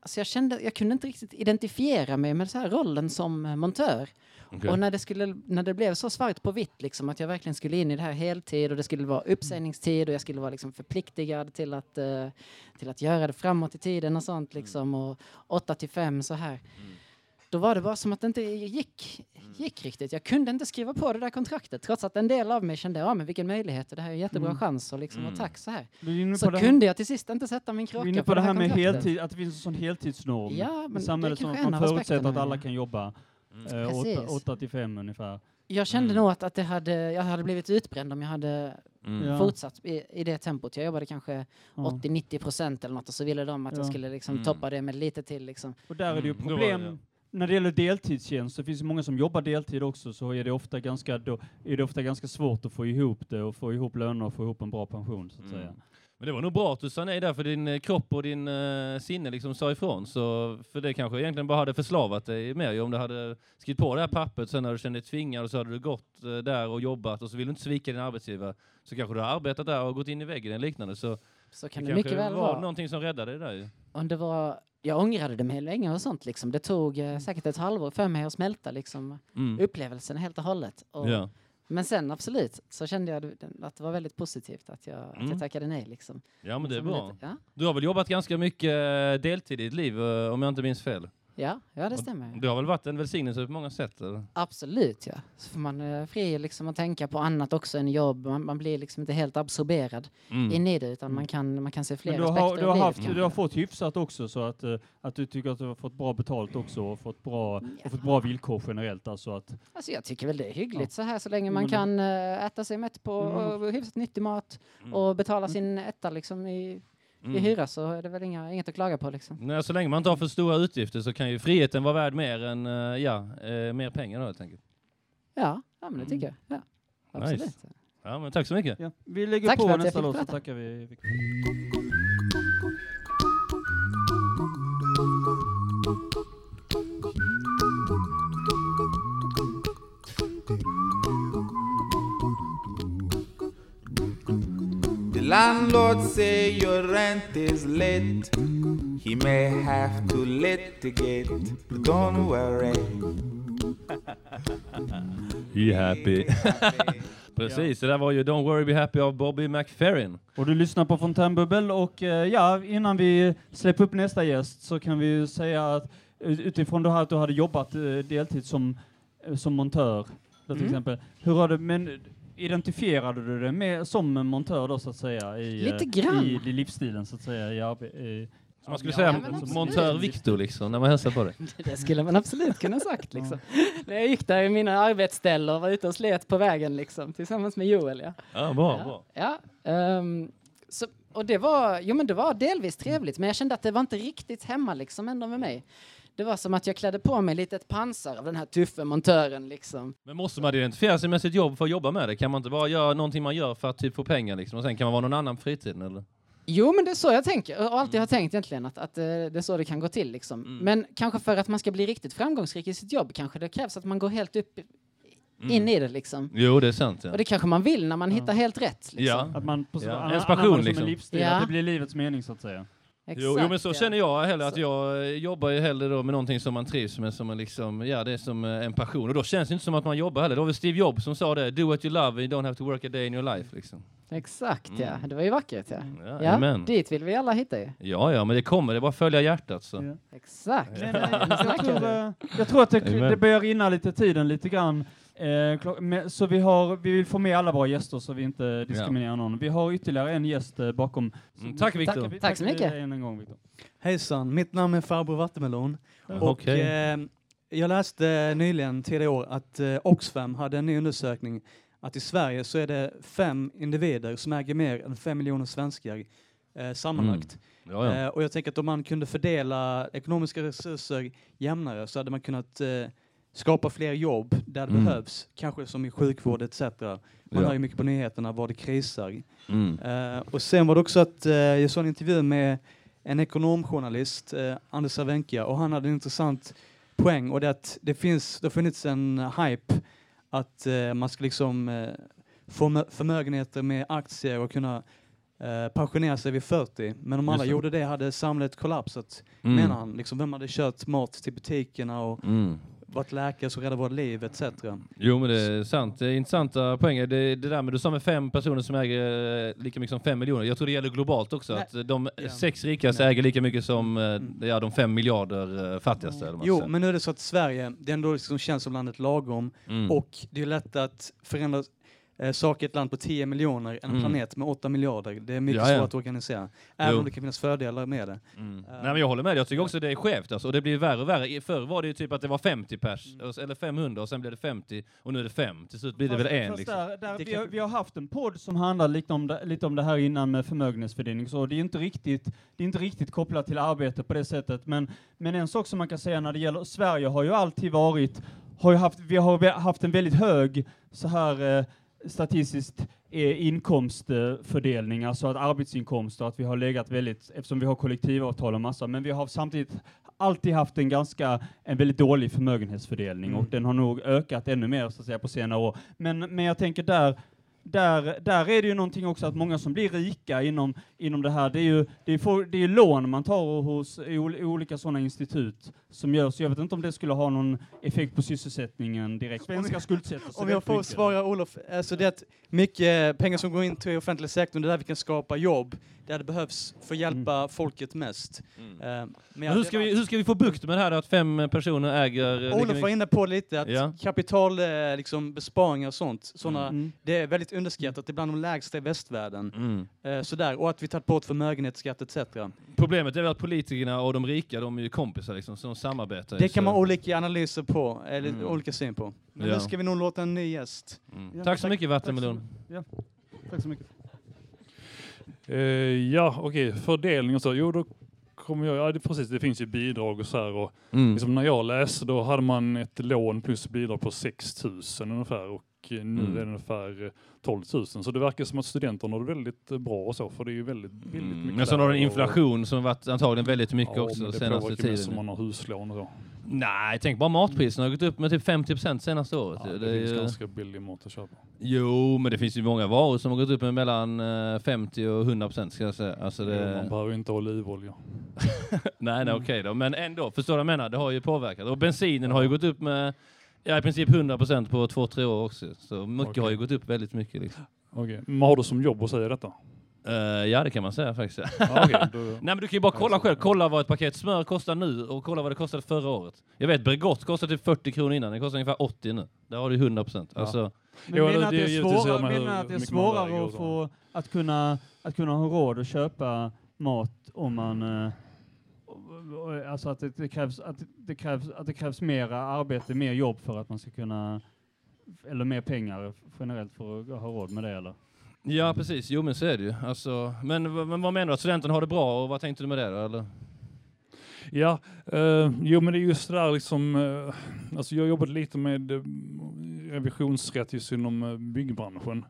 Alltså jag, kände, jag kunde inte riktigt identifiera mig med så här rollen som montör. Okej. Och när det, skulle, när det blev så svart på vitt, liksom, att jag verkligen skulle in i det här heltid och det skulle vara uppsägningstid och jag skulle vara liksom förpliktigad till att, eh, till att göra det framåt i tiden och sånt. Liksom, och 8 till 5 så här. Då var det bara som att det inte gick, gick riktigt. Jag kunde inte skriva på det där kontraktet trots att en del av mig kände ja men vilken möjlighet, det här är en jättebra Mm. chans och, liksom, Mm. och tack så här. Så på det här- kunde jag till sist inte sätta min Du är kråka inne på det här med heltid, att det finns en sån heltidsnorm Ja, men i samhället det som man förutsätter att alla kan jobba Mm. eh, åtta, Precis. åtta till fem ungefär. Jag kände Mm. nog att, att det hade, jag hade blivit utbränd om jag hade Mm. Fortsatt i, i det tempot. Jag jobbade kanske Ja. 80-90 procent eller något och så ville de att jag Ja. skulle liksom Mm. toppa det med lite till. Liksom. Och där är det ju Mm, problem. Det. När det gäller deltidstjänst så finns det många som jobbar deltid också så är det ofta ganska, då, är det ofta ganska svårt att få ihop det och få ihop löner och få ihop en bra pension så att Mm. säga. Men det var nog bra att du sa nej där för din eh, kropp och din eh, sinne liksom sa ifrån. Så, för det kanske egentligen bara hade förslavat dig mer ju om du hade skrivit på det här pappret sen när du kände dig tvingad och så hade du gått eh, där och jobbat och så vill du inte svika din arbetsgivare. Så kanske du har arbetat där och gått in i väggen eller liknande. Så Så kan det det, mycket kanske väl var vara. någonting som räddade dig där ju. Och det var, jag ångrade det länge och sånt. Liksom. Det tog eh, säkert ett halvår för mig att smälta liksom, Mm. upplevelsen helt och hållet. Och, Ja. Men sen absolut så kände jag att det var väldigt positivt att jag, att Mm. jag tackade nej. Liksom. ja, men det är Som bra. ja. Du har väl jobbat ganska mycket eh, deltid i ditt liv eh, om jag inte minns fel? Ja, ja det Och stämmer. Det har väl varit en välsignelse på många sätt? Eller? Absolut, ja. Så får man är fri liksom att tänka på annat också än jobb. Man, man blir liksom inte helt absorberad Mm. in i det, utan man kan, man kan se fler Men du aspekter har, du, har haft, du har fått hyfsat också så att, eh, att du tycker att du har fått bra betalt också och fått bra, och fått bra villkor generellt. Alltså att, Alltså jag tycker väl det är hyggligt så här så länge man kan eh, äta sig mätt på Mm. hyfsat nyttig mat Mm. och betala sin etta liksom i, i Mm. hyra så är det väl inga, inget att klaga på liksom. Nej, så länge man inte har för stora utgifter så kan ju friheten vara värd mer än, eh, ja, eh, mer pengar då helt enkelt. Ja, ja men det tycker jag. Ja, absolut. Nice. Ja, men tack så mycket. ja. Vi lägger Tack för på nästa låt så tackar vi. Victor. The landlord say your rent is late. He may have to litigate, but don't worry. Be happy. <laughs> Precis, det där var ju Don't worry be happy av Bobby McFerrin. Och du lyssnar på Fontänbubbel och eh, ja, innan vi släpper upp nästa gäst så kan vi ju säga att ut- utifrån det här att du hade jobbat eh, deltid som, eh, som montör till Mm. exempel. Hur har du, men identifierade du dig med, som montör då så att säga i, Lite eh, grann. i, i livsstilen så att säga i arbete? Så man skulle Ja, säga absolut. montör Victor liksom, när man hälsar på dig. <laughs> Det skulle man absolut kunna sagt liksom. När jag gick där i mina arbetsställ och var ute och slet på vägen liksom tillsammans med Joel ja. Ja, bra, bra. Ja, ehm, så, och det var, jo men det var delvis trevligt, men jag kände att det var inte riktigt hemma liksom ändå med mig. Det var som att jag klädde på mig lite ett pansar av den här tuffe montören liksom. Men måste man identifiera sig med sitt jobb för att jobba med det? Kan man inte bara göra någonting man gör för att typ få pengar liksom, och sen kan man vara någon annan på fritiden eller? Jo, men det är så jag tänker och alltid har tänkt egentligen att, att eh, det är så det kan gå till liksom. Mm. Men kanske för att man ska bli riktigt framgångsrik i sitt jobb kanske det krävs att man går helt upp Mm. in i det liksom. Jo, det är sant. Ja. Och det kanske man vill när man hittar helt rätt. Liksom. Ja. Att man på, Ja, an- passion, liksom. en livsstil, Ja. att det blir livets mening så att säga. Exakt, Jo, jo, men så ja. känner jag heller att jag eh, jobbar ju hellre då med någonting som man trivs med, som är liksom, ja det är som eh, en passion. Och då känns det inte som att man jobbar heller. Det var väl Steve Jobs som sa det, do what you love and you don't have to work a day in your life liksom. Exakt, ja. Mm. Det var ju vackert, ja. Ja, Ja, amen. dit vill vi alla hitta ju. Ja, ja, men det kommer, det är bara att följa hjärtat så. Ja. Exakt. Men, eh, <laughs> jag, tror, jag tror att det, det börjar rinna lite tiden lite grann. Eh, så vi, har, vi vill få med alla våra gäster så vi inte diskriminerar någon. Vi har ytterligare en gäst eh, bakom. Mm, tack, Victor. Tackar vi- Tack så mycket. en gång, Victor. Hejsan, mitt namn är Farbror Vattenmelon. Och Okej. eh, jag läste nyligen, tidigare år, att eh, Oxfam hade en ny undersökning att i Sverige så är det fem individer som äger mer än fem miljoner svenskar eh, sammanlagt. Ja, ja. Eh, och jag tänker att om man kunde fördela ekonomiska resurser jämnare så hade man kunnat eh, skapa fler jobb där det Mm. behövs, kanske som i sjukvård etc. Man Ja. hör ju mycket på nyheterna var det krisar. Mm. Eh, och sen var det också att eh, jag såg en intervju med en ekonomjournalist, eh, Anders Savenka, och han hade en intressant poäng och det är att det finns, det har funnits en hype att man ska liksom få mö- förmögenheter med aktier och kunna eh, pensionera sig vid 40. Men om Just alla det. gjorde det hade samhället kollapsat, Mm. menar han. Liksom, vem hade kört mat till butikerna och Mm. Varit läkare som räddade våra liv etc. Jo, men det är sant. Det är intressanta poänger. Det, det där med du sa med fem personer som äger eh, lika mycket som fem miljoner. Jag tror det gäller globalt också. Nej. Att de Ja. sex rikaste äger lika mycket som eh, ja, de fem miljarder eh, fattigaste. man Jo, men nu är det så att Sverige, det är ändå liksom känns som landet lagom Mm. och det är lätt att förändra eh, saker i ett land på 10 miljoner än en Mm. planet med 8 miljarder. Det är mycket Ja, ja. svårt att organisera. Även Jo. om det kan finnas fördelar med det. Mm. Eh, Nej, men jag håller med. Jag tycker också det är skevt. Alltså. Och det blir värre och värre. I- Förr var det ju typ att det var 50 pers, Mm. eller 500, och sen blev det 50, och nu är det 5. Till slut blir det väl en. Fast Liksom. där, där, vi, har, vi har haft en podd som handlar lite om det, lite om det här innan med förmögenhetsfördelning, så det är inte riktigt, det är inte riktigt kopplat till arbete på det sättet. Men, men en sak som man kan säga när det gäller Sverige har ju alltid varit, har ju haft, vi har haft en väldigt hög så här eh, statistiskt eh, inkomstfördelning, alltså att arbetsinkomster, att vi har legat väldigt, eftersom vi har kollektivavtal och massa, men vi har samtidigt alltid haft en ganska, en väldigt dålig förmögenhetsfördelning Mm. och den har nog ökat ännu mer så att säga på senare år. Men, men jag tänker där, där, där är det ju någonting också att många som blir rika inom, inom det här, det är ju det är det är lån man tar hos i olika sådana institut som görs. Jag vet inte om det skulle ha någon effekt på sysselsättningen direkt. Svenskar skuldsätter sig Om jag får mycket. svara Olof, alltså det är att mycket pengar som går in till offentlig sektorn, det är där vi kan skapa jobb. där det behövs för att hjälpa folket mest. Eh, men Men hur, ska vi, hur ska vi få bukt med det här att fem personer äger... eh, Olof var inne på lite att Ja. kapital, eh, liksom besparingar och sånt, såna, Mm. det är väldigt underskattat, det är bland de lägsta i västvärlden. Mm. Sådär, och att vi tagit bort förmögenhetsskatt etc. Problemet är väl att politikerna och de rika, de är ju kompisar liksom, så de samarbetar. ju, Det kan så- man ha olika analyser på, eller Mm. olika syn på. Men Ja. nu ska vi nog låta en ny gäst. Mm. Tack så mycket Vattenmelon. Ja, tack så mycket. Eh, ja, okej, fördelning och så. Jo, då kommer jag, ja det, precis, det finns ju bidrag och så här. Och Mm. liksom när jag läste då hade man ett lån plus bidrag på 6 000 ungefär och eh, nu Mm. är det ungefär eh, 12 000. Så det verkar som att studenterna har det väldigt eh, bra och så, för det är ju väldigt. Mm. mycket Men så har du där och- inflation som varit antagligen väldigt mycket Ja, också men det senaste tiden. mest om man har huslån och så. Nej, tänk bara matpriserna har gått upp med typ 50% senaste året. Ja, ju. det, är finns ju- ganska billig mat att köpa. Jo, men det finns ju många varor som har gått upp med mellan eh, 50 och 100% ska jag säga. Alltså Jo, det... Man behöver inte ha olivolja. <laughs> nej, nej okej då. Men ändå, förstår du vad jag menar? Det har ju påverkat. Och bensinen har ju gått upp med ja, i princip 100% på två, tre år också. Så mycket Okej. har ju gått upp väldigt mycket. Liksom. Okej, men har du som jobb att säga detta? Eh, ja, det kan man säga faktiskt. <laughs> Okej, då- <laughs> Nej, men du kan ju bara kolla själv. Kolla vad ett paket smör kostar nu och kolla vad det kostade förra året. Jag vet, Bregott kostade typ 40 kronor innan. Det kostar ungefär 80 nu. Där har du 100%. Ja. Alltså, Men menar det- att det det är svårare, menar att det är svårare att få att kunna, att kunna ha råd att köpa mat om man eh, Alltså att det, det, krävs, att, det krävs, att det krävs mer arbete, mer jobb för att man ska kunna, eller mer pengar generellt för att ha råd med det eller? Ja, precis. Jo, men så är det ju. Alltså, men, men vad menar du? Att studenterna har det bra och vad tänkte du med det då? Eller? Ja, eh, jo men det är just det där liksom, eh, alltså jag har jobbat lite med eh, revisionsrätt just inom eh, byggbranschen.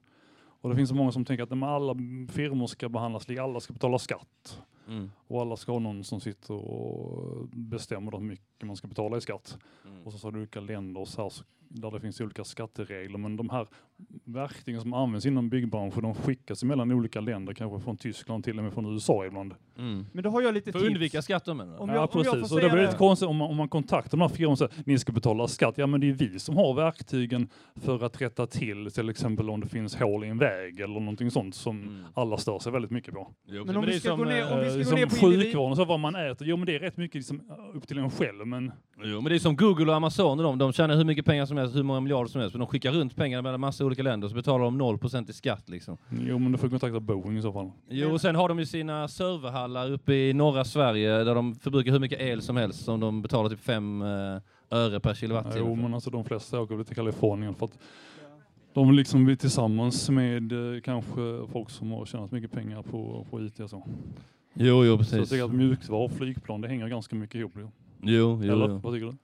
Och det finns så många som tänker att alla firmor ska behandlas lika, alla ska betala skatt. Mm. Och alla ska ha någon som sitter och bestämmer hur mycket man ska betala i skatt. Mm. Och så, har du olika länder så här, där det finns olika skatteregler. Men de här verktygen som används inom byggbranschen, de skickas mellan olika länder, kanske från Tyskland, till och med från USA ibland. Mm. Men då har jag lite För att tips. undvika skatt då menar? Om ja, jag- om jag får precis. Och det blir lite konstigt om man, om man kontaktar de här firmorna och säger ni ska betala skatt. Ja, men det är vi som har verktygen för att rätta till till exempel om det finns hål i en väg eller någonting sånt som Mm. alla stör sig väldigt mycket på. Jo, Men om det vi är ska som, gå ner- om vi eh, ska gå som ner på sjukvården och så vad man äter. Jo, men det är rätt mycket liksom, upp till en själv. Men Jo, men det är som Google och Amazon och de, de tjänar hur mycket pengar som helst, hur många miljarder som helst, men de skickar runt pengar mellan massa olika länder så betalar de 0% i skatt liksom. jo, men du får kontakta Boeing i så fall. Jo, och sen har de ju sina serverhallar uppe i norra Sverige där de förbrukar hur mycket el som helst som de betalar typ 5 öre per kilowattimme. Jo, men alltså de flesta åker till Kalifornien för att de liksom blir tillsammans med eh, kanske folk som har tjänat mycket pengar på, på IT och så. Jo, jo, Så jag precis. tycker att mjukvara och flygplan, det hänger ganska mycket ihop. Jo, jo, Eller, jo. vad tycker du?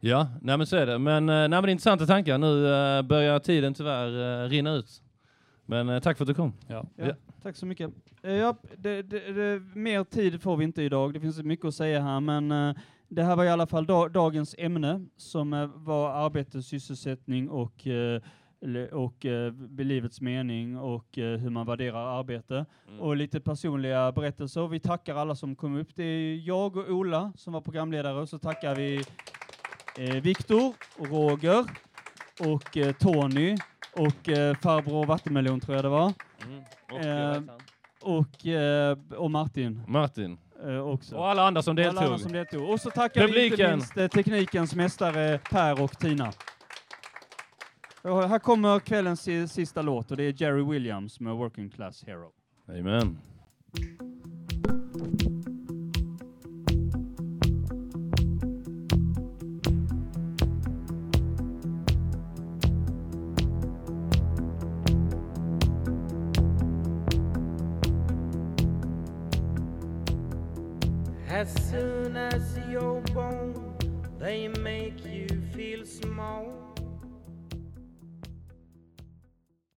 Ja, nej men så är det. Men, eh, nej, men intressanta tankar. Nu eh, börjar tiden tyvärr eh, rinna ut. Men tack för att du kom. Ja. Ja, tack så mycket. Ja, det, det, det, mer tid får vi inte idag, det finns mycket att säga här, men det här var i alla fall da, dagens ämne som var arbete, sysselsättning och, och eh, livets mening och eh, hur man värderar arbete. Och lite personliga berättelser. Vi tackar alla som kom upp. Det är jag och Ola som var programledare och så tackar vi Viktor och Roger och eh, Tony och eh, farbror Vattenmelon tror jag det var. Och, Eh, och, eh, och Martin. Martin. Eh, också. Och alla andra som Och alla deltog. andra som deltog. Och så tackar vi inte Publiken. minst eh, teknikens mästare Per och Tina. Och här kommer kvällens si- sista låt och det är Jerry Williams med Working Class Hero. Amen. As soon as you're born, they make you feel small.